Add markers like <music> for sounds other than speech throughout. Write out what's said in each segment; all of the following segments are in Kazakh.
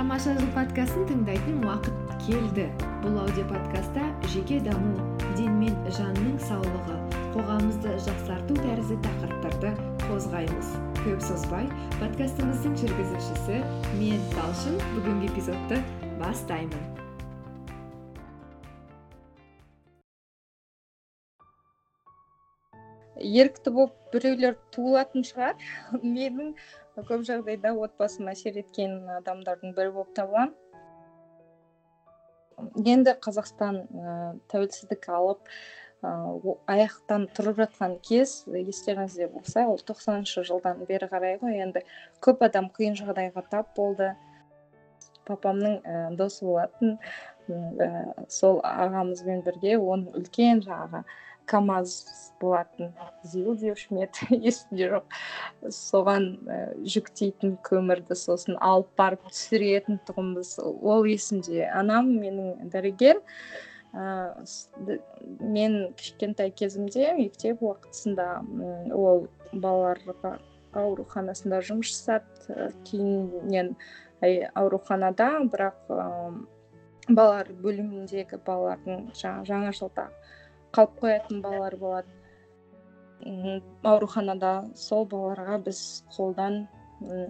тамаша жыл подкастын тыңдайтын уақыт келді. Бұл аудиоподкастта жеке даму ден мен жанның саулығы қоғамымызды жақсарту тәрізді тақырыптарды қозғаймыз. Көп созбай подкастымыздың жүргізушісі мен талшын бүгінгі эпизодты бастаймын. Ерікті болып біреулер туылатын шығар. <laughs> Менің көп жағдайда отбасыма әсер еткен адамдардың бірі болып табыламын енді қазақстан ә, тәуелсіздік алып ә, аяқтан тұрып жатқан кез естеріңізде болса ол тоқсаныншы жылдан бері қарай ғой енді көп адам қиын жағдайға тап болды. Папамның ә, досы болатын ә, сол ағамызбен бірге оның үлкен жаңағы камаз болатын зил деуші ме <laughs> есімде жоқ. Соған ә, жүктейтін көмірді сосын алып барып түсіретін тұғынбыз. Ол есімде. Анам менің дәрігер ә, мен кішкентай кезімде мектеп уақытысында ол балаларға ауруханасында жұмыс жасады. Кейіннен ауруханада бірақ ә, балалар бөліміндегі балалардың жаңа жылда қалып қоятын балалар болады ауруханада сол балаларға біз қолдан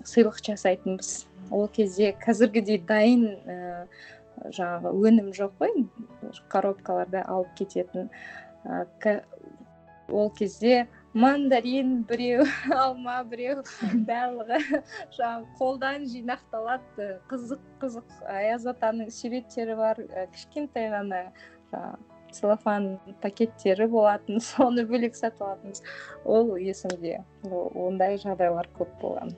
сыйлық жасайтынбыз. Ол кезде қазіргідей дайын ә, жаңағы өнім жоқ қой коробкаларда алып кететін. Ә, ол кезде мандарин біреу <laughs> алма біреу <laughs> барлығы жаңағы қолдан жинақталады. Қызық қызық. Аяз атаның суреттері бар кішкентай ғана целлофан пакеттері болатын <laughs> соны бөлек сатып алатынбыз. Ол есімде. Ондай жағдайлар көп болған.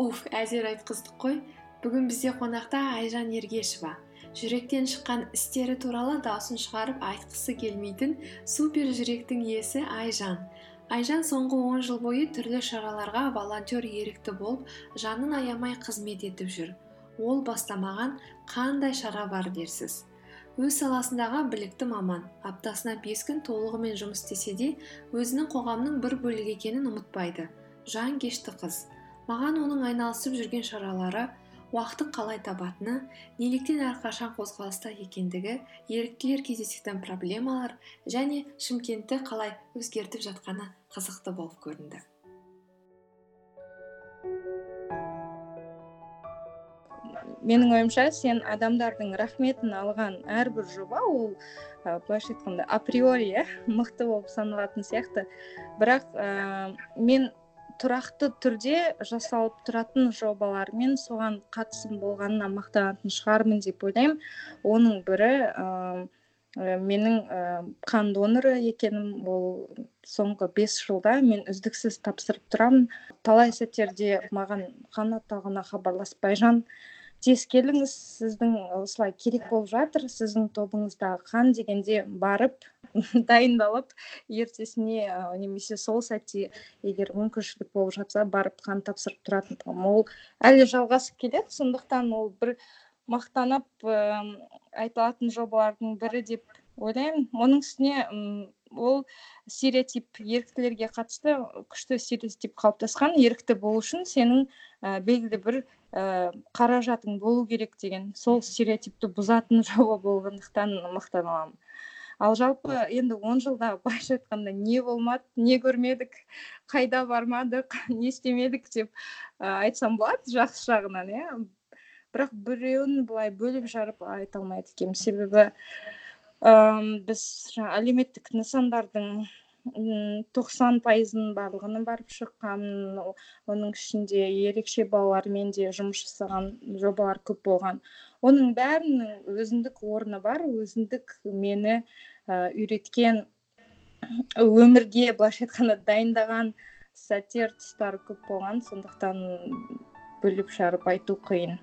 Уф әзер айтқыздық қой. Бүгін бізде қонақта айжан ергешева. Жүректен шыққан істері туралы даусын шығарып айтқысы келмейтін супер жүректің иесі айжан. Айжан соңғы он жыл бойы түрлі шараларға волонтер ерікті болып жанын аямай қызмет етіп жүр. Ол бастамаған қандай шара бар дерсіз? Өз саласындағы білікті маман аптасына бес күн толығымен жұмыс істесе де өзінің қоғамның бір бөлігі екенін ұмытпайды. Кешті қыз. Маған оның айналысып жүрген шаралары уақытын қалай табатыны неліктен әрқашан қозғалыста екендігі еріктілер кездесетін проблемалар және шымкентті қалай өзгертіп жатқаны қызықты болып көрінді. Менің ойымша сен адамдардың рахметін алған әрбір жоба ол ә, былайша айтқанда априори иә <laughs> мықты болып саналатын сияқты. Бірақ ә, мен тұрақты түрде жасалып тұратын жобалармен соған қатысым болғанына мақтанатын шығармын деп ойлаймын. Оның бірі ә, менің ә, қан доноры екенім. Ол соңғы бес жылда мен үздіксіз тапсырып тұрамын. Талай сәттерде маған қан орталығына хабарласып жан тез келіңіз сіздің осылай керек болып жатыр сіздің тобыңыздағы қан дегенде барып <laughs> дайындалып ертесіне немесе сол сәтте егер мүмкіншілік болып жатса барып қан тапсырып тұратын ол әлі жалғасып келеді сондықтан ол бір мақтанып ә, айтылатын жобалардың бірі деп ойлаймын. Оның үстіне ол стереотип еріктілерге қатысты күшті стереотип қалыптасқан ерікті болу үшін сенің ә, белгілі бір ә, қаражатың болу керек деген сол стереотипті бұзатын <laughs> жоба болғандықтан мақтана аламын. Ал жалпы енді он жылда <laughs> былайша айтқанда не болмады не көрмедік қайда бармадық <laughs> не істемедік деп ә, айтсам болады жақсы жағынан иә. Бірақ біреуін былай бөліп жарып айта алмайды екенмін. Себебі біз жаңа әлеуметтік нысандардың тоқсан пайызының барлығына барып шыққанмын оның ішінде ерекше балалармен де жұмыс жасаған жобалар көп болған. Оның бәрінің өзіндік орны бар өзіндік мені ә, үйреткен өмірге былайша айтқанда дайындаған сәттер тұстары көп болған. Сондықтан бөліп жарып айту қиын.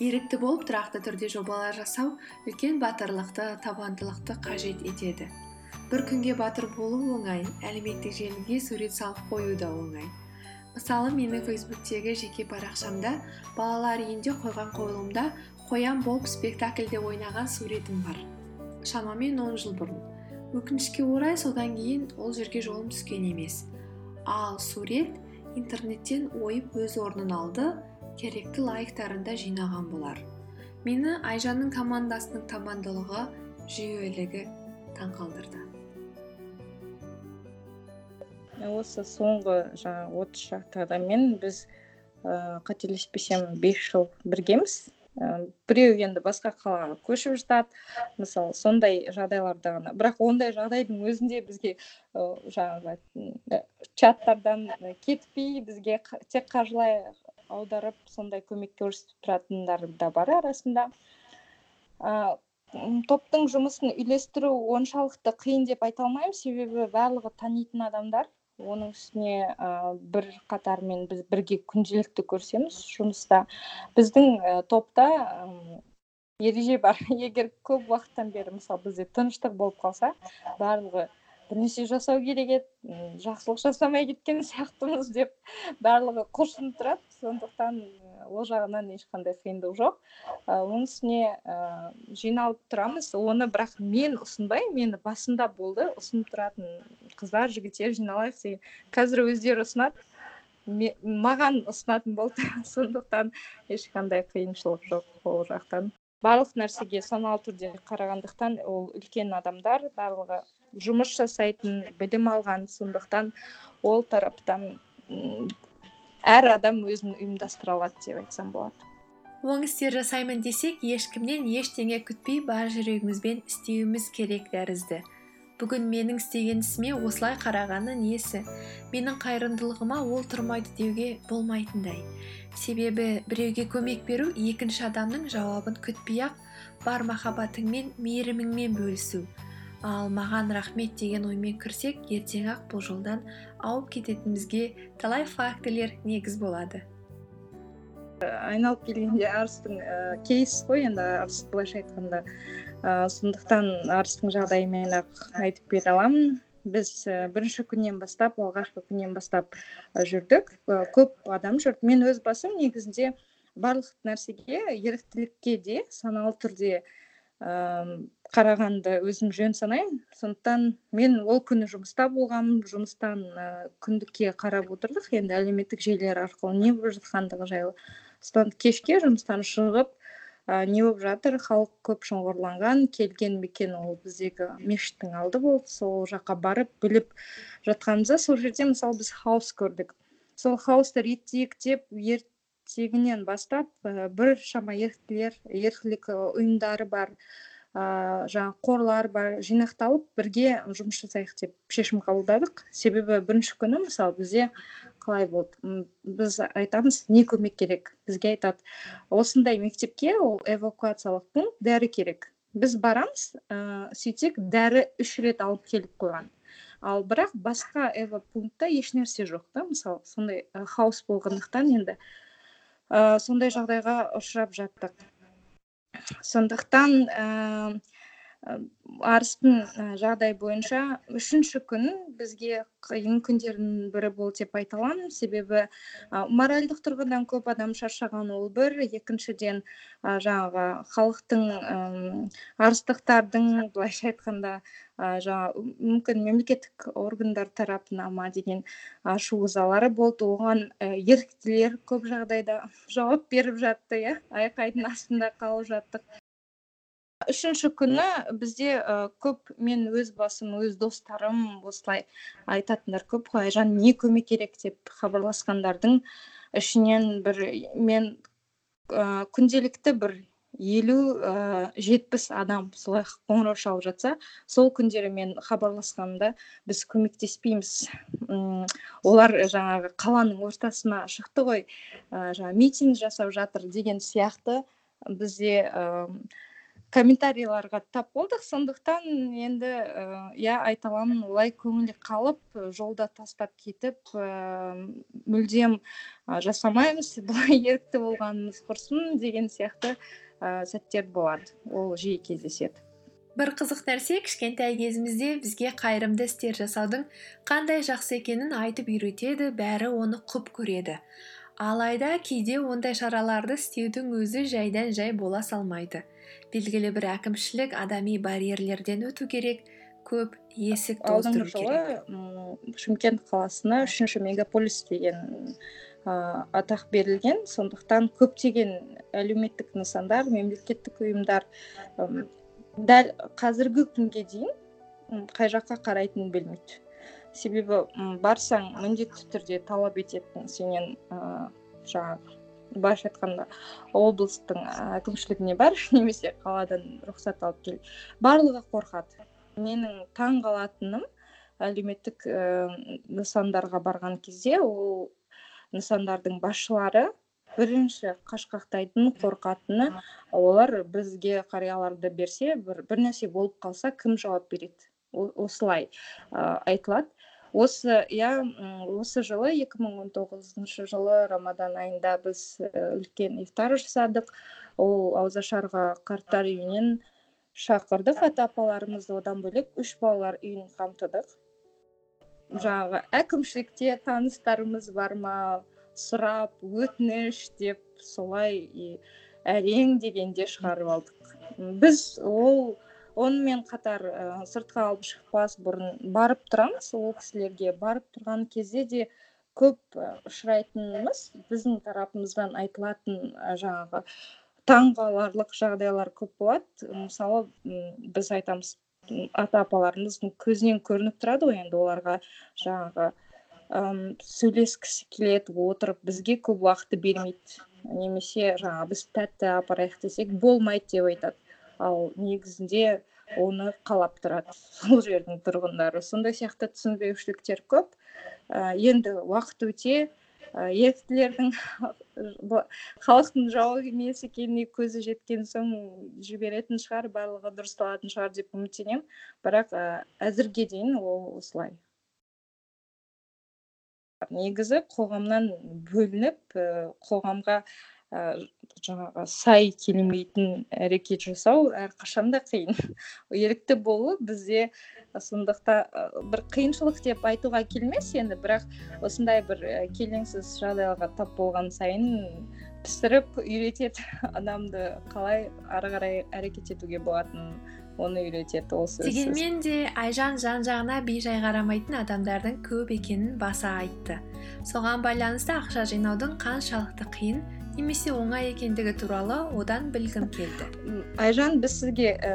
Ерікті болып тұрақты түрде жобалар жасау үлкен батырлықты табандылықты қажет етеді. Бір күнге батыр болу оңай әлеуметтік желіге сурет салып қою да оңай. Мысалы менің фейсбуктегі жеке парақшамда балалар үйінде қойған қойылымда қоян болып спектакльде ойнаған суретім бар шамамен он жыл бұрын. Өкінішке орай содан кейін ол жерге жолым түскен емес. Ал сурет интернеттен ойып өз орнын алды керекті лайктарын да жинаған болар. Мені айжанның командасының табандылығы жүйелігі таңқалдырды. Осы соңғы жаңағы отыз шақты адаммен біз ыыы қателеспесем бес жыл біргеміз. Біреу енді басқа қалаға көшіп жатады. Мысалы сондай жағдайларда ғана. Бірақ ондай жағдайдың өзінде бізге жаңағы чаттардан кетпей бізге тек қаржылай аударып сондай көмек көрсетіп тұратындар да бар арасында. Топтың жұмысын үйлестіру оншалықты қиын деп айта алмаймын. Себебі барлығы танитын адамдар. Оның үстіне ә, бір қатармен біз бірге күнделікті көрсеміз жұмыста. Біздің топта ереже бар. <laughs> Егер көп уақыттан бері мысалы бізде тыныштық болып қалса барлығы бірнәрсе жасау керек еді. Жақсылық жасамай кеткен <laughs> сияқтымыз деп барлығы құлшынып тұрады. Сондықтан ол жағынан ешқандай қиындық жоқ. Оның үстіне жиналып тұрамыз. Оны бірақ мен ұсынбай мені басында болды. Ұсынып тұратын қыздар жігіттер жиналайық деген. Қазір өздері ұсынады. Маған ұсынатын болды. <laughs> Сондықтан ешқандай қиыншылық жоқ ол жақтан. Барлық нәрсеге саналы түрде қарағандықтан ол үлкен адамдар барлығы жұмыс жасайтын білім алған сондықтан ол тараптан әр адам өзін ұйымдастыра алады деп айтсам болады. Оң істер жасаймын десек ешкімнен ештеңе күтпей бар жүрегімізбен істеуіміз керек тәрізді. Бүгін менің істеген ісіме осылай қарағаны несі менің қайырымдылығыма ол тұрмайды деуге болмайтындай. Себебі біреуге көмек беру екінші адамның жауабын күтпей ақ бар махаббатыңмен мейіріміңмен бөлісу. Ал маған рахмет деген оймен кірсек ертең ақ бұл жолдан ауып кететінімізге талай фактілер негіз болады. Айналып келгенде арыстың ә, кейс қой енді арыс былайша айтқанда. Ә, сондықтан арыстың жағдайымен ақ айтып бере аламын. Біз ә, бірінші күннен бастап алғашқы күннен бастап жүрдік. Көп адам жүрді мен өз басым негізінде барлық нәрсеге еріктілікке де саналы түрде қарағанды өзім жөн санаймын. Сондықтан мен ол күні жұмыста болғанмын жұмыстан ә, күндікке қарап отырдық. Енді әлеуметтік желілер арқылы не болып жатқандығы жайлы. Содан кешке жұмыстан шығып ә, не болып жатыр? Халық көп шоғырланған. Келген мекен ол біздегі мешіттің алды болды сол жаққа барып біліп жатқанымызда сол жерде мысалы біз хаос көрдік. Сол хаосты реттейік деп ертегінен бастап ә, біршама еріктілер еріктілік ұйымдары бар ыыы жаңағы қорлар бар жинақталып бірге жұмыс жасайық деп шешім қабылдадық. Себебі бірінші күні мысалы бізде қалай болды? Біз айтамыз не көмек керек? Бізге айтады. Осындай мектепке ол эвакуациялық пункт дәрі керек. Біз барамыз ыыы сөйтсек дәрі үш рет алып келіп қойған. Ал бірақ басқа эвапунктта ешнәрсе жоқ та. Мысалы сондай хаос болғандықтан енді ә, сондай жағдайға ұшырап жаттық. Сондықтан арыстың жағдай бойынша үшінші күн бізге қиын күндердің бірі болды деп айта аламын себебі моральдық тұрғыдан көп адам шаршаған ол бір. Екіншіден жаңағы халықтың арыстықтардың былайша айтқанда жаңа мүмкін мемлекеттік органдар тарапына ма деген ашу ызалары болды. Оған еріктілер көп жағдайда жауап беріп жатты иә. Айқайдың астында қалып жаттық. Үшінші күні бізде көп мен өз басым өз достарым осылай айтатындар көп қой айжан не көмек керек? деп хабарласқандардың ішінен бір мен ә, күнделікті бір елу жетпіс адам солай қоңырау шалып жатса сол күндері мен хабарласқанымда біз көмектеспейміз. Ұм, олар жаңағы қаланың ортасына шықты ғой ә, жаңа митинг жасап жатыр деген сияқты. Бізде комментарийларға тап болдық. Сондықтан енді иә айта аламын олай көңілі қалып жолда тастап кетіп ә, мүлдем жасамаймыз былай <laughs> ерікті болғанымыз құрсын деген сияқты сәттер болады ол жиі кездеседі. Бір қызық нәрсе кішкентай кезімізде бізге қайырымды істер жасаудың қандай жақсы екенін айтып үйретеді бәрі оны құп көреді. Алайда кейде ондай шараларды істеудің өзі жайдан жай бола салмайды. Белгілі бір әкімшілік адами барьерлерден өту керек көп есік алдыңғы жылы шымкент қаласына үшінші мегаполис деген атақ берілген. Сондықтан көптеген әлеуметтік нысандар мемлекеттік ұйымдар дәл қазіргі күнге дейін қай жаққа қарайтынын білмейді. Себебі барсаң міндетті түрде талап ететін сенен ыыы жаңағы былайша айтқанда облыстың әкімшілігіне бар <laughs> немесе қаладан рұқсат алып кел барлығы қорқады. Менің таң қалатыным әлеуметтік ііі нысандарға барған кезде ол нысандардың басшылары бірінші қашқақтайтын қорқатыны олар бізге қарияларды берсе бір, бір нәрсе болып қалса кім жауап береді? Осылай ә, айтылады. Осы иә осы жылы 2019 жылы рамадан айында біз үлкен ифтар жасадық. Ол ауызашарға қарттар үйінен шақырдық. Ата апаларымызды одан бөлек үш балалар үйін қамтыдық. Жаңағы әкімшілікте таныстарымыз бар ма? Сұрап өтініш деп солай әрең дегенде шығарып алдық. Біз ол онымен қатар ә, сыртқа алып шықпас бұрын барып тұрамыз. Ол кісілерге барып тұрған кезде де көп ұшырайтынымыз біздің тарапымыздан айтылатын жаңағы таңғаларлық жағдайлар көп болады. Мысалы біз айтамыз ата апаларымыздың көзінен көрініп тұрады ғой енді оларға жаңағы ым сөйлескісі келеді отырып бізге көп уақытты бермейді. Немесе жаңағы біз тәтті апарайық десек болмайды деп айтады. Ал негізінде оны қалап тұрады сол жердің тұрғындары. Сондай сияқты түсінбеушіліктер көп. Ә, енді уақыт өте еріктілердің халықтың жауы емес екеніне көзі жеткен соң жіберетін шығар барлығы дұрысталатын шығар деп үміттенемін. Бірақ әзірге дейін ол осылай. Негізі қоғамнан бөлініп қоғамға жаңағы сай келмейтін әрекет жасау әрқашан да қиын. <laughs> Ерікті болу бізде сондықтан бір қиыншылық деп айтуға келмес енді бірақ осындай бір келеңсіз жағдайларға тап болған сайын пісіріп үйретеді <laughs> адамды қалай ары қарай әрекет етуге болатынын оны үйретеді ол сөзсіз. Дегенмен де айжан жан жағына бейжай қарамайтын адамдардың көп екенін баса айтты. Соған байланысты ақша жинаудың қаншалықты қиын немесе оңай екендігі туралы одан білгім келді. Айжан біз сізге ә,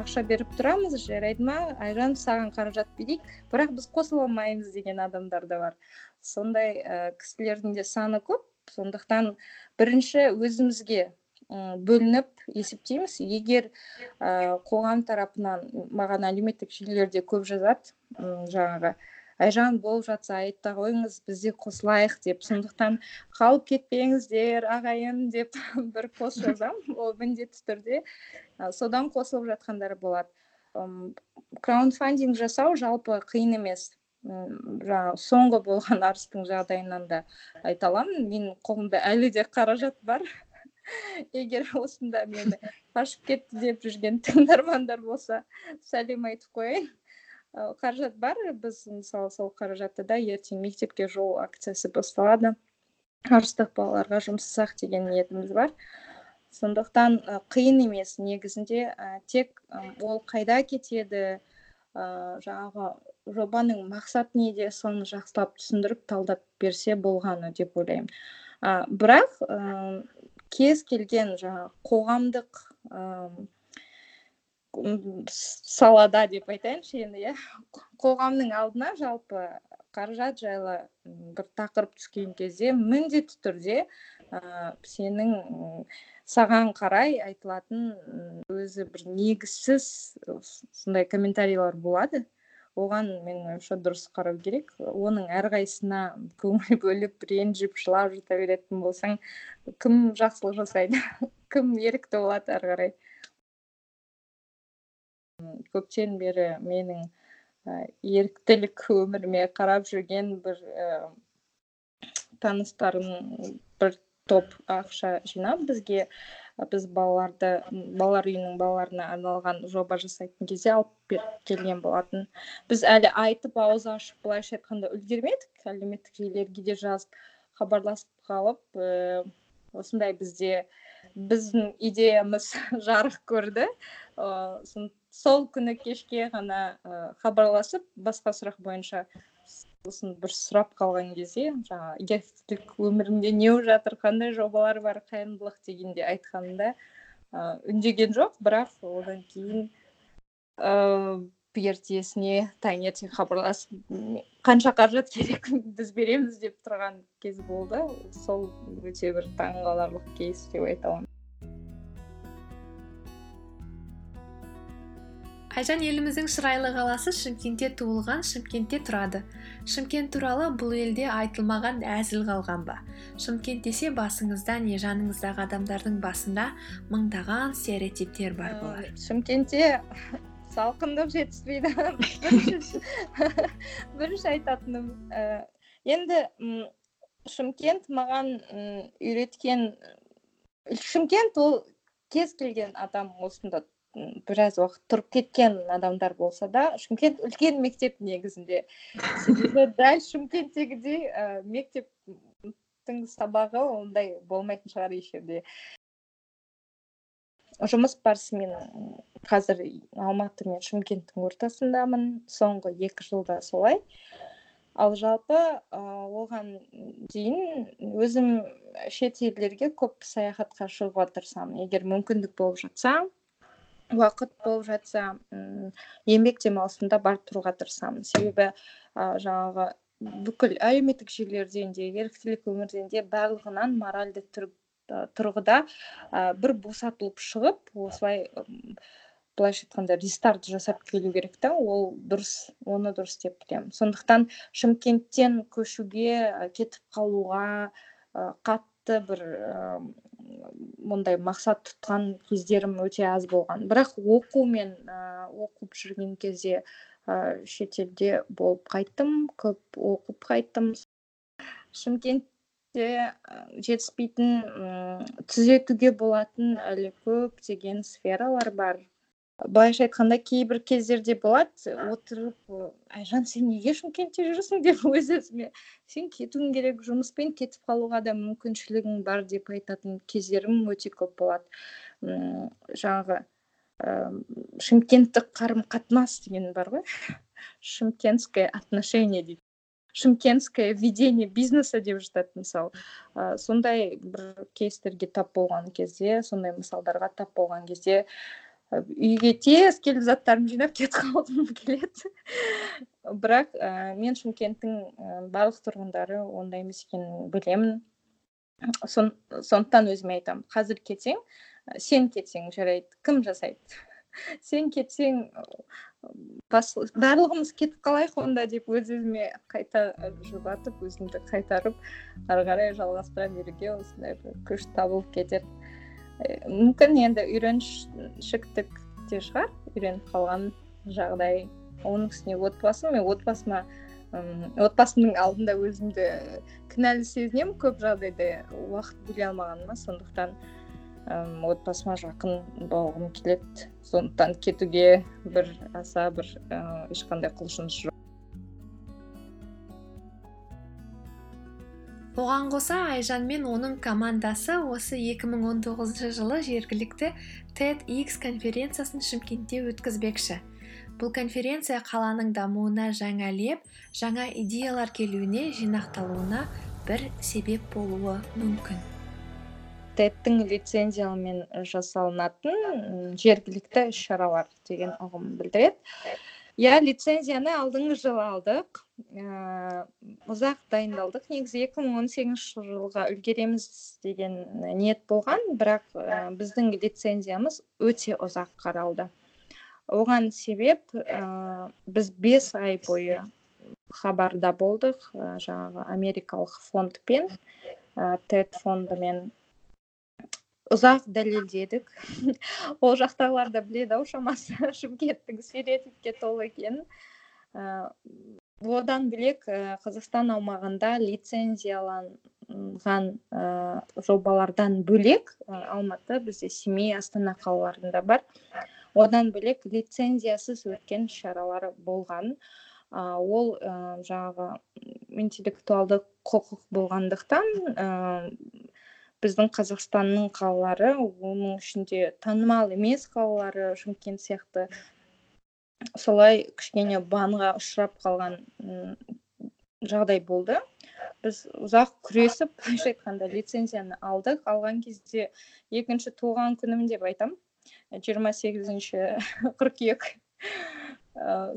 ақша беріп тұрамыз жарайды ма? Айжан саған қаражат берейік. Бірақ біз қосыла алмаймыз деген адамдар да бар. Сондай ә, кісілердің де саны көп. Сондықтан бірінші өзімізге бөлініп есептейміз. Егер ә, қоғам тарапынан маған әлеуметтік желілерде көп жазады жаңағы айжан болып жатса айта қойыңыз біз де қосылайық деп. Сондықтан қалып кетпеңіздер ағайын деп <laughs> бір пост жазамын. Ол міндетті түрде содан қосылып жатқандар болады. Краундфандинг жасау жалпы қиын емес. Жаңағы соңғы болған арыстың жағдайынан да айта аламын. Менің қолымда әлі де қаражат бар. <laughs> Егер осында мені <laughs> қашып кетті деп жүрген тыңдармандар болса сәлем айтып қояйын. Қаражат бар біз мысалы сол қаражатты да ертең мектепке жол акциясы басталады арыстық балаларға жұмсасақ деген ниетіміз бар. Сондықтан қиын емес негізінде тек ол қайда кетеді ә, жаңағы жобаның мақсаты неде соны жақсылап түсіндіріп талдап берсе болғаны деп ойлаймын. Ә, бірақ ә, кез келген жаңағы қоғамдық салада деп айтайыншы енді иә. Қоғамның алдына жалпы қаражат жайлы бір тақырып түскен кезде міндетті түрде ә, сенің саған қарай айтылатын өзі бір негізсіз сондай комментарийлер болады. Оған менің ойымша дұрыс қарау керек. Оның әрқайсысына көңіл <laughs> бөліп ренжіп жылап жата беретін болсаң кім жақсылық жасайды? <laughs> Кім ерікті болады ары қарай? Көптен бері менің еріктілік өміріме қарап жүрген бір таныстарым бір топ ақша жинап бізге біз балаларды балалар үйінің балаларына арналған жоба жасайтын кезде алып келген болатын. Біз әлі айтып ауыз ашып былайша айтқанда үлгермедік әлеуметтік желілерге де жазып хабарласып қалып осындай бізде біздің идеямыз <laughs> жарық көрді. Сол күні кешке ғана хабарласып басқа сұрақ бойынша сосын бір сұрап қалған кезде жаңағы еріктілік өмірінде не жатыр қандай жобалар бар қайырымдылық дегенде айтқанында ыыы үндеген жоқ. Бірақ одан кейін ыыы ертесіне таңертең хабарласып қанша қаражат керек <laughs> біз береміз деп тұрған кез болды. Сол өте бір таңқаларлық кейс деп айта аламын. Айжан еліміздің шырайлы қаласы шымкентте туылған шымкентте тұрады. Шымкент туралы бұл елде айтылмаған әзіл қалған ба? Шымкент десе басыңызда не жаныңыздағы адамдардың басында мыңдаған стереотиптер бар болар. Шымкентте <laughs> салқындық жетіспейді. <laughs> Бірінші айтатыным ә, енді шымкент маған үйреткен шымкент ол кез келген адам осында біраз уақыт тұрып кеткен адамдар болса да шымкент <laughs> үлкен мектеп негізінде. Себебі <laughs> дәл шымкенттегідей ә, мектептің сабағы ондай болмайтын шығар еш жерде жұмыс барысымен қазір алматы мен шымкенттің ортасындамын. Соңғы екі жылда солай. Ал жалпы оған дейін өзім шет елдерге көп саяхатқа шығуға тырысамын егер мүмкіндік болып жатса уақыт болып жатса еңбек демалысында барып тұруға тырысамын. Себебі жаңағы бүкіл әлеуметтік желілерден де еріктілік өмірден де барлығынан моральды тұрғыда бір босатылып шығып осылай былайша айтқанда рестарт жасап келу керек та ол дұрыс оны дұрыс деп білемін. Сондықтан шымкенттен көшуге кетіп қалуға қатты бір мұндай мақсат тұтқан кездерім өте аз болған. Бірақ оқу мен оқып жүрген кезде ә, шетелде болып қайттым көп оқып қайттым. Шымкентте жетіспейтін түзетуге болатын әлі көптеген сфералар бар. Былайша айтқанда кейбір кездерде болады отырып айжан сен неге шымкентте жүрсің деп <laughs> өз өзіме сен кетуің керек жұмыспен кетіп қалуға да мүмкіншілігің бар деп айтатын кездерім өте көп болады. Жаңағы ыыы шымкенттік қарым қатынас деген бар ғой. <laughs> Шымкентское отношение дейді. Шымкентское ведение бизнеса деп жатады мысалы ә, сондай бір кейстерге тап болған кезде сондай мысалдарға тап болған кезде үйге тез келіп заттарымды жинап кетіп қалғым келеді. Бірақ ә, мен шымкенттің барлық тұрғындары ондай емес екенін білемін. Сон, сондықтан өзіме айтамын қазір кетсең сен кетсең жарайды. Кім жасайды? Сен кетсең бас, барлығымыз кетіп қалайық онда деп өз өзіме қайта жұбатып өзімді қайтарып ары қарай жалғастыра беруге осындай бір күш табылып кетеді. Мүмкін енді үйреншіктік те шығар үйреніп қалған жағдай. Оның үстіне отбасы мен отбасыма отбасымның алдында өзімді кінәлі сезінемін көп жағдайда. Уақыт бөле алмағаныма сондықтан отбасыма жақын болғым келеді. Сондықтан кетуге бір аса бір ешқандай құлшыныс жоқ. Оған қоса айжан мен оның командасы осы 2019 жылы жергілікті TEDx конференциясын шымкентте өткізбекші. Бұл конференция қаланың дамуына жаңа леп жаңа идеялар келуіне жинақталуына бір себеп болуы мүмкін. Тедтің лицензиямен жасалынатын жергілікті іс шаралар деген ұғым білдіреді. Иә лицензияны алдыңғы жылы алдық. Ә, ұзақ дайындалдық. Негізі 2018 жылға үлгереміз деген ниет болған бірақ ә, біздің лицензиямыз өте ұзақ қаралды. Оған себеп ә, біз бес ай бойы хабарда болдық. Ә, жаңағы америкалық фондпен ә, тед фондымен. Ұзақ дәлелдедік. <laughs> Ол жақтағылар да біледі ау шамасы <laughs> шымкенттің стереотипке толы екенін одан бөлек қазақстан аумағында лицензияланған жобалардан бөлек алматы бізде семей астана қалаларында бар. Одан бөлек лицензиясыз өткен шаралар болған. Ол жаңағы интеллектуалды құқық болғандықтан біздің қазақстанның қалалары оның ішінде танымал емес қалалары шымкент сияқты. Солай кішкене банға ұшырап қалған жағдай болды. Біз ұзақ күресіп былайша айтқанда лицензияны алдық. Алған кезде екінші туған күнім деп айтам. Жиырма сегізінші <laughs> қыркүйек.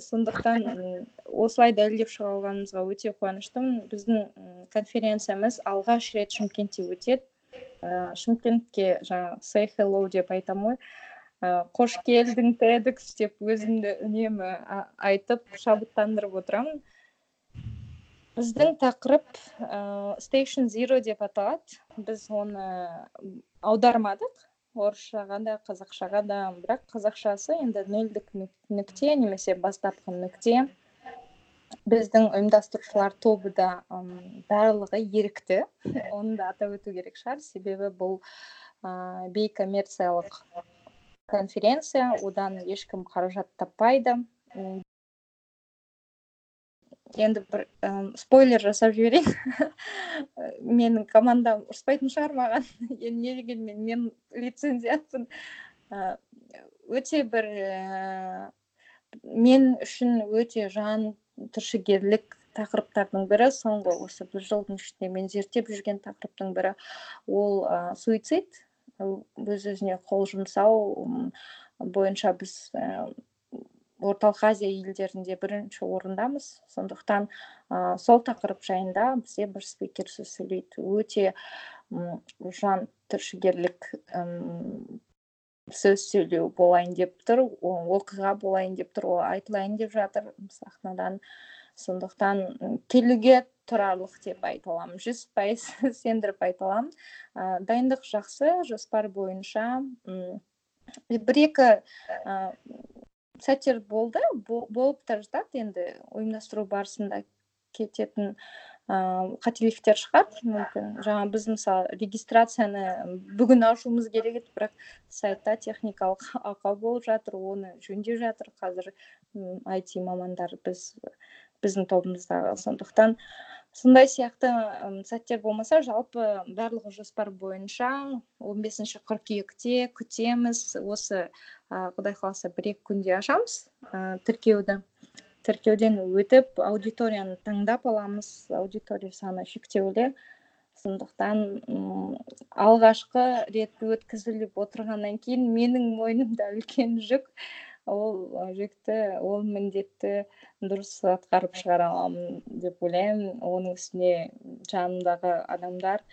Сондықтан осылай дәлелдеп шыға алғанымызға өте қуаныштымын. Біздің конференциямыз алғаш рет шымкентте өтеді. Ә, шымкентке жаңағы say hello деп айтамын ғой. Қош келдің тедекс деп өзімді үнемі айтып шабыттандырып отырамын. Біздің тақырып ә, station zero деп аталады. Біз оны аудармадық. Орысшаға да қазақшаға да бірақ қазақшасы енді нөлдік нүкте немесе бастапқы нүкте. Біздің ұйымдастырушылар тобы да барлығы ерікті. Оны да атап өту керек шығар. Себебі бұл ә, бейкоммерциялық конференция. Одан ешкім қаражат таппайды. Енді бір ә, спойлер жасап жіберейін. <laughs> Менің командам ұрыспайтын шығар маған. <laughs> Не дегенмен мен лицензиатпын. Ә, өте бір ә, мен үшін өте жан түршігерлік тақырыптардың бірі соңғы осы бір жылдың ішінде мен зерттеп жүрген тақырыптың бірі. Ол ә, суицид өз өзіне қол жұмсау бойынша біз орталық азия елдерінде бірінші орындамыз. Сондықтан ә, сол тақырып жайында бізде бір спикер сөз сөйлейді. Өте жан түршігерлік сөз сөйлеу болайын деп тұр оқиға болайын деп тұр ол айтылайын деп жатыр сахнадан. Сондықтан келуге тұрарлық деп айта аламын. жүз пайыз <laughs> сендіріп айта аламын. Ә, дайындық жақсы. Жоспар бойынша бір екі сәттер болды. Болып та жатады енді ұйымдастыру барысында кететін қателіктер шығар. Мүмкін жаңа біз мысалы регистрацияны бүгін ашуымыз керек еді бірақ сайтта техникалық <laughs> ақау болып жатыр оны жөндеп жатыр. Қазір IT мамандар біз біздің тобымыздағы сондықтан сондай сияқты сәттер болмаса жалпы барлығы жоспар бойынша 15 бесінші қыркүйекте күтеміз. Осы құдай қаласа бір екі күнде ашамыз ә, тіркеуді. Тіркеуден өтіп аудиторияны таңдап аламыз аудитория саны шектеулі. Сондықтан алғашқы рет өткізіліп отырғаннан кейін менің мойнымда үлкен жүк. Ол жүкті ол міндетті дұрыс атқарып шығара аламын деп ойлаймын. Оның үстіне жанымдағы адамдар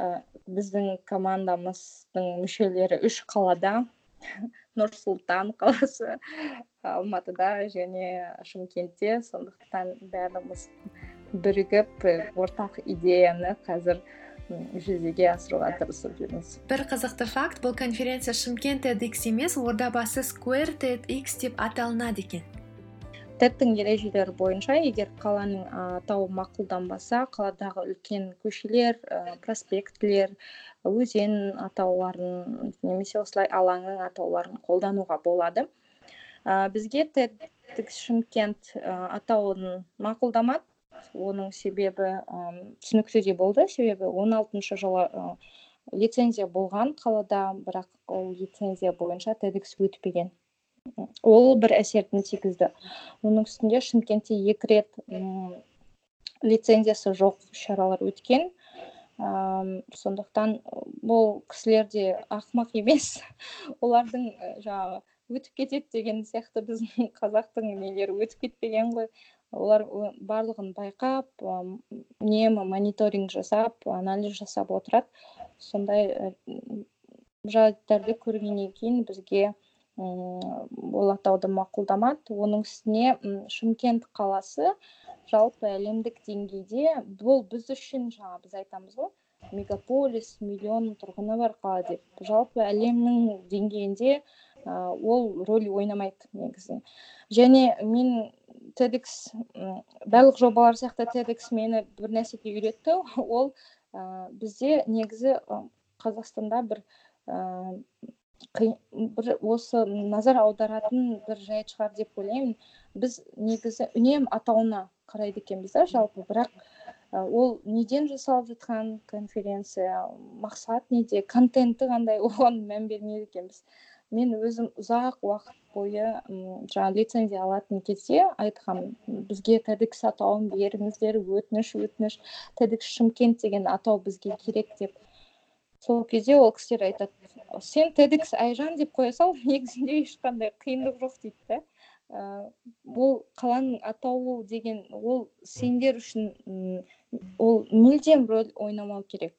ә, біздің командамыздың мүшелері үш қалада. <laughs> Нұр сұлтан қаласы. Алматыда және шымкентте сондықтан бәріміз бірігіп ортақ идеяны қазір жүзеге асыруға тырысып жүрміз. Бір қызықты факт бұл конференция шымкент тедx емес ордабасы сквер тедx деп аталынады екен. Тедтің ережелері бойынша егер қаланың атауы мақұлданбаса қаладағы үлкен көшелер ә, проспектілер өзен атауларын немесе осылай алаңның атауларын қолдануға болады. Бізге тедx шымкент атауын мақұлдамады оның себебі түсінікті де болды. Себебі он алтыншы жылы лицензия болған қалада бірақ ол лицензия бойынша тедекс өтпеген ол бір әсерін тигізді. Оның үстінде шымкентте екі рет лицензиясы жоқ шаралар өткен. Ә, сондықтан бұл кісілер де ақымақ емес. Олардың жаңағы өтіп кетеді деген сияқты біздің <laughs> қазақтың нелері өтіп кетпеген ғой. Олар барлығын байқап үнемі мониторинг жасап анализ жасап отырады. Сондай жайттарды көргеннен кейін бізге ол атауды мақұлдамады. Оның үстіне шымкент қаласы жалпы әлемдік деңгейде бұл біз үшін жаңа біз айтамыз ғой мегаполис миллион тұрғыны бар қала деп. Жалпы әлемнің деңгейінде ол рөл ойнамайды негізі. Және мен тедекс барлық жобалар сияқты тедекс мені бір нәрсеге үйретті. Ол ә, бізде негізі қазақстанда бір ә, бір осы назар аударатын бір жайт шығар деп ойлаймын. Біз негізі үнем атауына қарайды екенбіз да жалпы. Бірақ ол неден жасалып жатқан конференция мақсат неде контенті қандай оған мән бермейді екенбіз. Мен өзім ұзақ уақыт бойы жаңағы лицензия алатын кезде айтқанмын бізге тедекс атауын беріңіздер өтініш өтініш. Тедекс шымкент деген атау бізге керек деп. Сол кезде ол кісілер айтады сен тедекс айжан деп қоя сал негізінде ешқандай қиындық жоқ дейді да ол қаланың атауы деген ол сендер үшін ол мүлдем рөл ойнамау керек.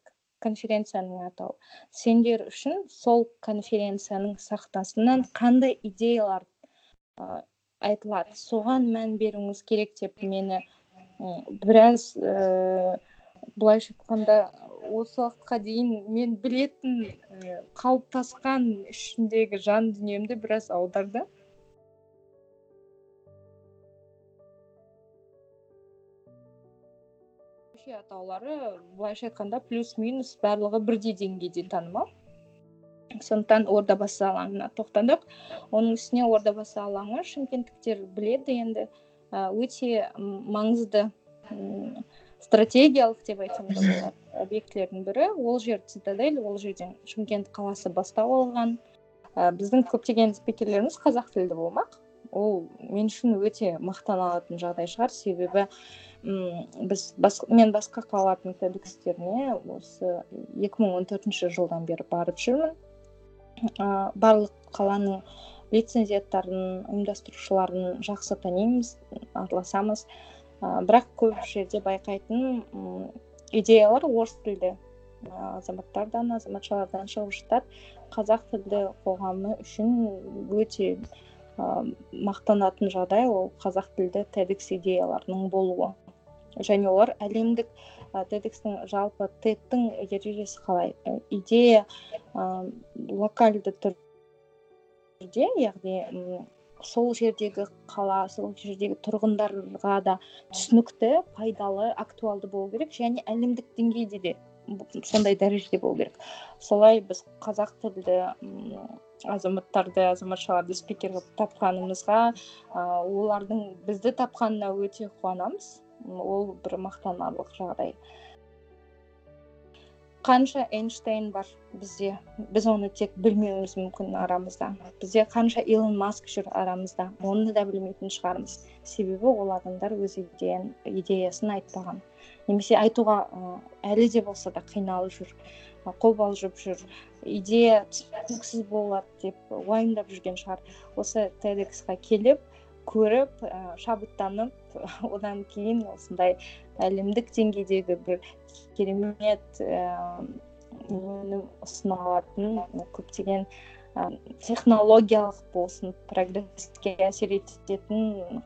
Конференцияның атауы сендер үшін сол конференцияның сахнасынан қандай идеялар ә, айтылады? Соған мән беруіңіз керек деп мені біраз ә, былайша айтқанда осы уақытқа дейін мен білетін ә, қалыптасқан ішіндегі жан дүниемді біраз аударды. Атаулары былайша айтқанда плюс минус барлығы бірдей деңгейде танымал. Сондықтан ордабасы алаңына тоқтадық. Оның үстіне ордабасы алаңы шымкенттіктер біледі енді. Өте маңызды стратегиялық деп айтсам объектілердің бірі. Ол жер цитадель ол жерден шымкент қаласы бастау алған. Біздің көптеген спикерлеріміз қазақ тілді болмақ. Ол мен үшін өте мақтана жағдай шығар. Себебі біз бас, мен басқа қалалардың тедекстеріне осы 2014 жылдан бері барып жүрмін. Ә, барлық қаланың лицензияттарын ұйымдастырушыларын жақсы танимыз араласамыз. Ә, бірақ көп жерде байқайтын идеялар орыс тілді. Азаматтардан азаматшалардан шығып жатады. Қазақ тілді қоғамы үшін өте ә, мақтанатын жағдай ол қазақ тілді тедекс идеяларының болуы. Және олар әлемдік тедекстің жалпы тедтің ережесі қалай? Идея локальды түрде яғни сол жердегі қала сол жердегі тұрғындарға да түсінікті пайдалы актуалды болу керек және әлемдік деңгейде де сондай дәрежеде болу керек. Солай біз қазақ тілді азаматтарды азаматшаларды спикер қылып тапқанымызға олардың бізді тапқанына өте қуанамыз. Ол бір мақтанарлық жағдай. Қанша эйнштейн бар бізде біз оны тек білмеуіміз мүмкін арамызда. Бізде қанша илон маск жүр арамызда оны да білмейтін шығармыз. Себебі ол адамдар өз идеясын айтпаған. Немесе айтуға әлі де болса да қиналып жүр қобалжып жүр. Идея түсініксіз болады деп уайымдап жүрген шығар. Осы тедексқа келіп көріп ә, шабыттанып <laughs> одан кейін осындай әлемдік деңгейдегі бір керемет өнім ұсына алатын көптеген ә, технологиялық болсын прогресске әсер ететін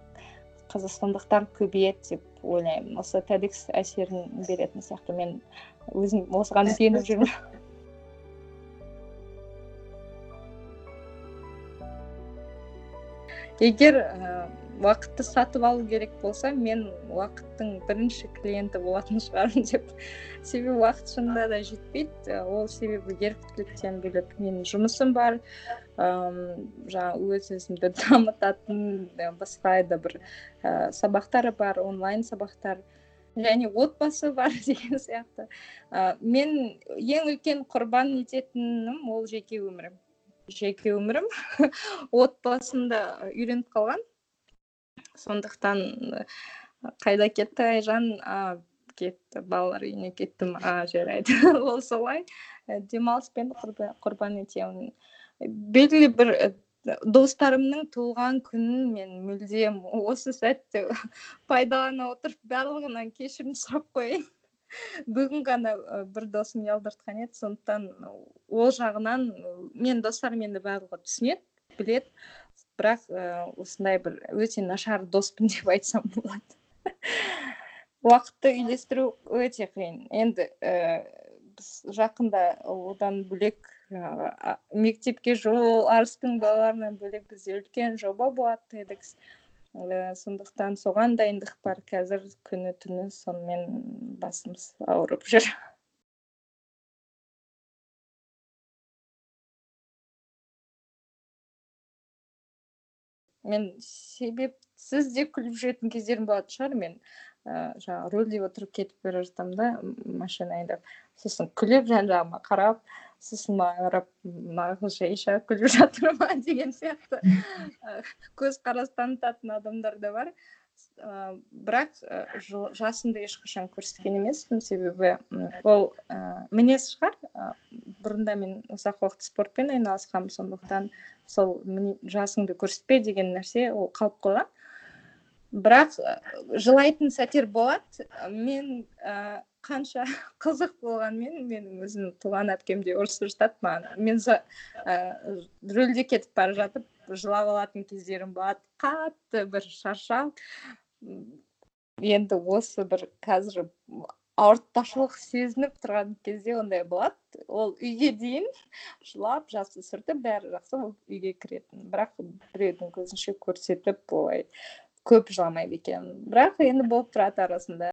қазақстандықтар көбейеді деп ойлаймын. Осы тедекс әсерін беретін сияқты. Мен өзім осыған сеніп жүрмін. <laughs> егер ә, уақытты сатып алу керек болса мен уақыттың бірінші клиенті болатын шығармын деп <laughs> себебі уақыт шынында да жетпейді. Ол себебі еріктіліктен бөлек менің жұмысым бар. Ыыы жаңағы өз өзімді <laughs> дамытатын басқа да бір ә, сабақтары бар онлайн сабақтар және отбасы бар <laughs> деген сияқты. Ә, мен ең үлкен құрбан ететінім ол жеке өмірім. Жеке өмірім. <laughs> Отбасымда үйреніп қалған сондықтан қайда кетті айжан? А кетті балалар үйіне кеттім. А жарайды. <laughs> Ол солай. Демалыспен құрбан етемін. Белгілі бір достарымның туылған күнін мен мүлдем осы сәтте <laughs> пайдалана отырып барлығынан кешірім сұрап қояйын. Бүгін ғана бір досым ұялдыртқан еді. Сондықтан ол жағынан мен достарым енді барлығы түсінеді білет, бірақ осындай бір өте нашар доспын деп айтсам болады. <laughs> Уақытты үйлестіру өте қиын. Енді біз жақында одан бөлек мектепке жол арыстың балаларынан бөлек бізде үлкен жоба болады тедекс сондықтан соған дайындық бар. Қазір күні түні сонымен басымыз ауырып жүр. Мен себепсіз де күліп жүретін кездерім болатын шығар. Мен ыыы жаңағы рөлде отырып кетіп бара жатамын да машина айдап. сосын күліп жан жағыма қарап сосын маған қарап мына жайша күліп жатыр ма <laughs> деген сияқты. <laughs> Көзқарас танытатын адамдар да бар. Ыыы бірақ жасымды ешқашан көрсеткен емеспін. Себебі ол ыыы мінез шығар. Бұрында мен ұзақ уақыт спортпен айналысқанмын сондықтан сол жасыңды көрсетпе деген нәрсе ол қалып қойған. Бірақ жылайтын сәттер болады. Мен ә, қанша <laughs> қызық болғанмен менің өзімнің туған әпкем де ұрысып жатады маған мен ә, рөлде кетіп бара жатып жылап алатын кездерім болады. Қатты бір шаршап енді осы бір қазір ауыртпашылық сезініп тұрған кезде ондай болады. Ол үйге дейін жылап жасты сүртіп бәрі жақсы болып үйге кіретін. Бірақ біреудің көзінше көрсетіп олай көп жыламайды екен. Бірақ енді болып тұрады арасында.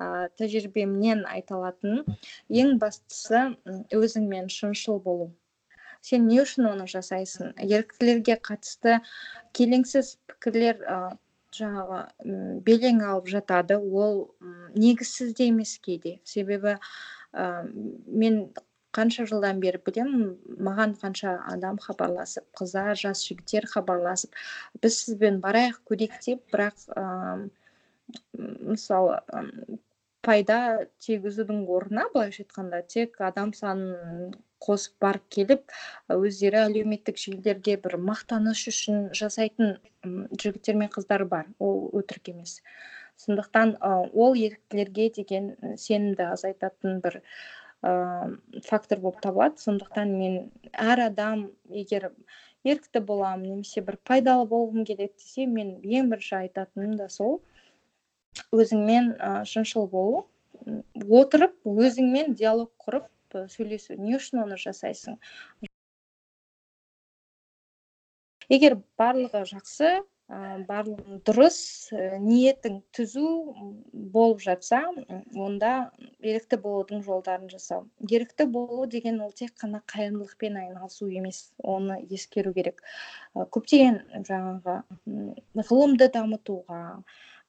Ә, тәжірибемнен айта алатын ең бастысы өзіңмен шыншыл болу. Сен не үшін оны жасайсың? Еріктілерге қатысты келеңсіз пікірлер ә, жаңағы белең алып жатады. Ол негізсіз де емес кейде. Себебі ә, мен қанша жылдан бері білемін маған қанша адам хабарласып қыздар жас жігіттер хабарласып біз сізбен барайық көрейік деп. Бірақ мысалы пайда тигізудің орнына былайша айтқанда тек адам санын қосып барып келіп өздері әлеуметтік желілерде бір мақтаныш үшін жасайтын жігіттер мен қыздар бар ол өтірік емес. Сондықтан ол еріктілерге деген сенімді азайтатын бір ыыы фактор болып табылады. Сондықтан мен әр адам егер ерікті боламын немесе бір пайдалы болғым келеді десе мен ең бірінші айтатыным да сол өзіңмен ә, шыншыл болу. Отырып өзіңмен диалог құрып сөйлесу. Не үшін оны жасайсың? Егер барлығы жақсы барлығы дұрыс ниетің түзу болып жатса онда ерікті болудың жолдарын жасау. Ерікті болу деген ол тек қана қайырымдылықпен айналысу емес оны ескеру керек. Көптеген жаңағы ғылымды дамытуға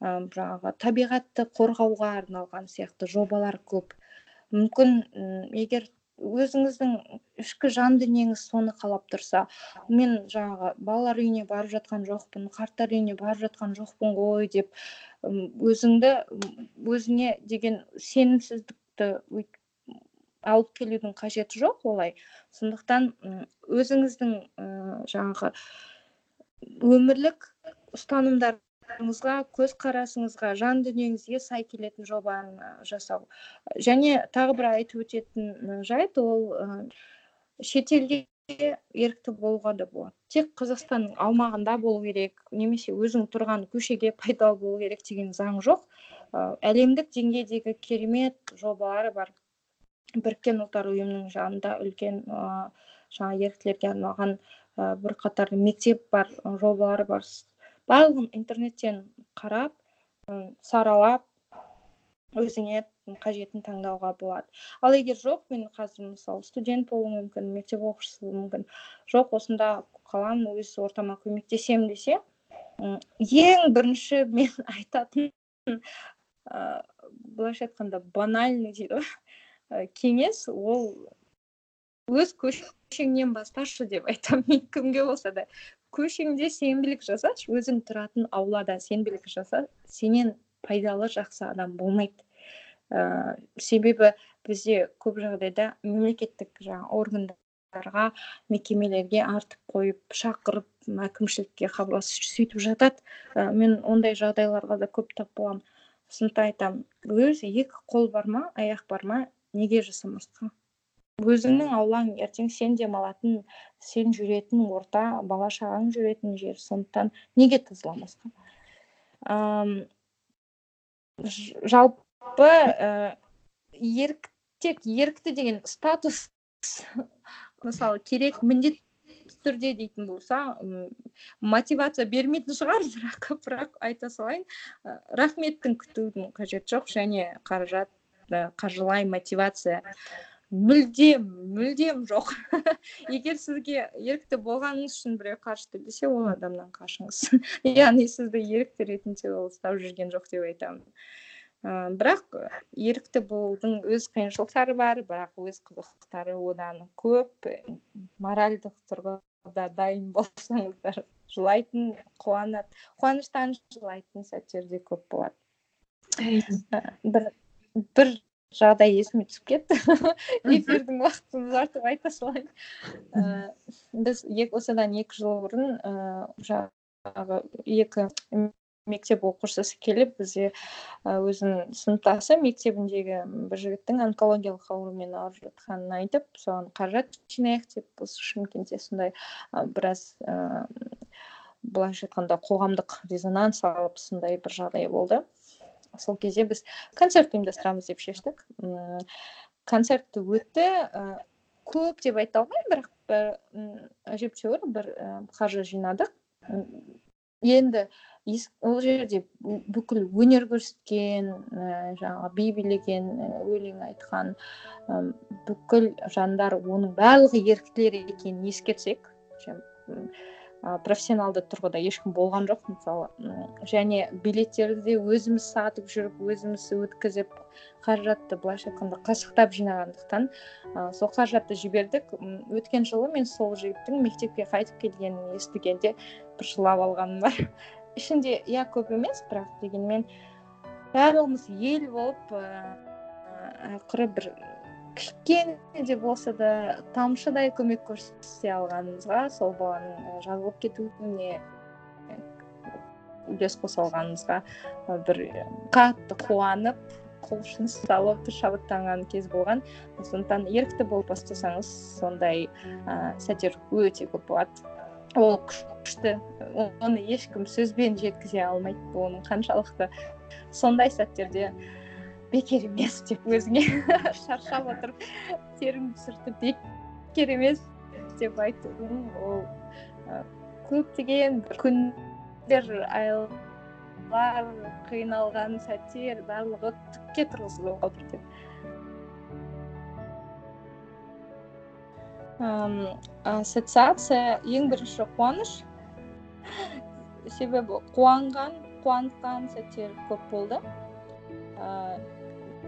жаңағы табиғатты қорғауға арналған сияқты жобалар көп. Мүмкін егер өзіңіздің ішкі жан дүниеңіз соны қалап тұрса мен жаңағы балалар үйіне барып жатқан жоқпын қарттар үйіне барып жатқан жоқпын ғой деп өзіңді өзіңе деген сенімсіздікті алып келудің қажеті жоқ олай. Сондықтан өзіңіздің жаңағы өмірлік ұстанымдар көзқарасыңызға жан дүниеңізге сай келетін жобаны жасау. Және тағы бір айтып өтетін жайт ол шетелде ерікті болуға да болады. Тек қазақстанның аумағында болу керек немесе өзің тұрған көшеге пайдалы болу керек деген заң жоқ. Әлемдік деңгейдегі керемет жобалар бар. Біріккен ұлттар ұйымының жанында үлкен жаңа еріктілерге арналған бірқатар мектеп бар жобалар бар. Барлығын интернеттен қарап саралап өзіңе қажетін таңдауға болады. Ал егер жоқ мен қазір мысалы студент болуым мүмкін мектеп оқушысы болуым мүмкін жоқ осында қаламын өз ортама көмектесемін десе ең бірінші <laughs> мен айтатын ыыы былайша айтқанда банальный дейді ғой кеңес ол өз көшеңнен басташы деп айтамын мен кімге болса да. Көшеңде сенбілік жасашы өзің тұратын аулада сенбілік жаса сенен пайдалы жақсы адам болмайды. Ә, себебі бізде көп жағдайда мемлекеттік жаңа органдарға мекемелерге артып қойып шақырып әкімшілікке хабарласып сөйтіп жатады. Ә, мен ондай жағдайларға да көп тап боламын. Сондықтан айтамын өзі екі қол бар ма аяқ бар ма неге жасамасқа? Өзіңнің аулаң ертең сен демалатын сен жүретін орта бала шағаң жүретін жер сондықтан неге тазаламасқа жалпы ә, ерік тек ерікті деген статус <laughs> мысалы керек міндетті түрде дейтін болса мотивация бермейтін шығар бірақ бірақ айта салайын рахметтің күтудің қажеті жоқ және қаражат қаржылай мотивация. Мүлдем мүлдем жоқ. <laughs> Егер сізге ерікті болғаныңыз үшін біреу қашты десе ол адамнан қашыңыз. <laughs> Яғни сізді ерікті ретінде ол ұстап жүрген жоқ деп айтамын. Ә, бірақ ерікті болудың өз қиыншылықтары бар бірақ өз қызықтары одан көп. Моральдық тұрғыда дайын болсаңыздар жылайтын қуанады қуаныштан жылайтын сәттер де көп болады. Бір бір жағдай есіме түсіп кетті. Эфирдің уақытын ұзартып айта салайын ә, біз осыдан екі жыл бұрын ыыы жаңағы екі мектеп оқушысы келіп бізде өзінің сыныптасы мектебіндегі бір жігіттің онкологиялық аурумен ауырып жатқанын айтып соған қаражат жинайық деп осы шымкентте сондай біраз ыыы былайша айтқанда қоғамдық резонанс алып сондай бір жағдай болды. Сол кезде біз концерт ұйымдастырамыз деп шештік. Концерт өтті. Көп деп айта алмаймын бірақ бір әжептәуір бір қаржы жинадық. Енді ол жерде бүкіл өнер көрсеткен ә, жаңағы би билеген өлең айтқан ә, бүкіл жандар оның барлығы еріктілер екенін ескерсек профессионалды тұрғыда ешкім болған жоқ мысалы. Және билеттерді де өзіміз сатып жүріп өзіміз өткізіп қаражатты былайша айтқанда қашықтап жинағандықтан ә, сол қаражатты жібердік. Өткен жылы мен сол жігіттің мектепке қайтып келгенін естігенде бір жылап алғаным бар. <laughs> Ішінде иә көп емес бірақ дегенмен барлығымыз ел болып ыыы ақыры бір кішкене де болса да тамшыдай көмек көрсете алғанымызға сол баланың жазылып кетуіне үлес қоса алғанымызға бір қатты қуанып қол ұшын салып шабыттанған кез болған. Сондықтан ерікті болып бастасаңыз сондай ә, сәттер өте көп болады. Ол күшті оны ешкім сөзбен жеткізе алмайды оның қаншалықты сондай сәттерде бекер емес деп өзіңе <laughs> шаршап отырып теріңді сүртіп бекер емес деп айтудың ол көптеген күндер айлар қиналған сәттер барлығы түкке тұрғызылып отыр деп. Ассоциация ең бірінші қуаныш. Себебі қуанған қуантқан сәттер көп болды.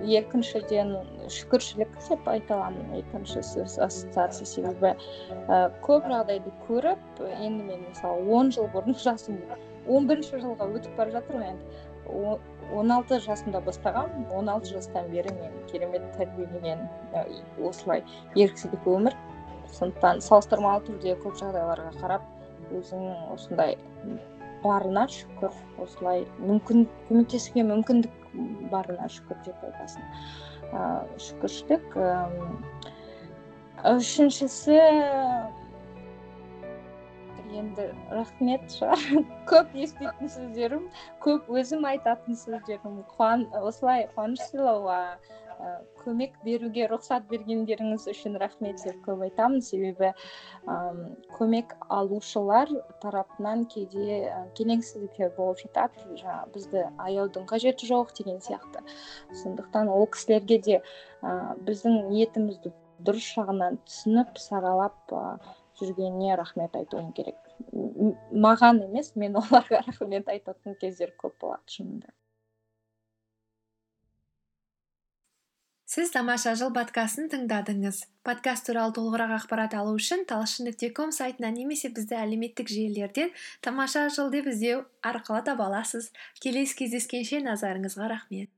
Екіншіден шүкіршілік деп айта аламын. Екіншісі ассоциация себебі ә, көп жағдайды көріп енді мен мысалы он жыл бұрын жасым он бірінші жылға өтіп бара жатыр ғой енді. Он алты жасымда бастағанмын он алты жастан бері мен керемет тәрбиеленген осылай еріксіздік өмір. Сондықтан салыстырмалы түрде көп жағдайларға қарап өзіңнің осындай барына шүкір осылай мүмкін көмектесуге мүмкіндік барына шүкір деп айтасың ыыы шүкіршілік үшіншісі енді рахмет шығар. <laughs> Көп еститін сөздерім көп өзім айтатын сөздерім. Осылай қуаныш сыйлауға көмек беруге рұқсат бергендеріңіз үшін рахмет деп көп айтамын. Себебі ә, көмек алушылар тарапынан кейде келеңсіздіктер болып жатады. Жаңағы бізді аяудың қажеті жоқ деген сияқты. Сондықтан ол кісілерге де ә, біздің ниетімізді дұрыс жағынан түсініп саралап ә, жүргеніне рахмет айтуым керек. Маған емес мен оларға рахмет айтатын кездер көп болады шынында сіз тамаша жыл подкастын тыңдадыңыз. Подкаст туралы толығырақ ақпарат алу үшін талшын нүкте ком сайтынан немесе бізді әлеуметтік желілерден тамаша жыл деп іздеу арқылы таба аласыз. Келесі кездескенше назарыңызға рахмет.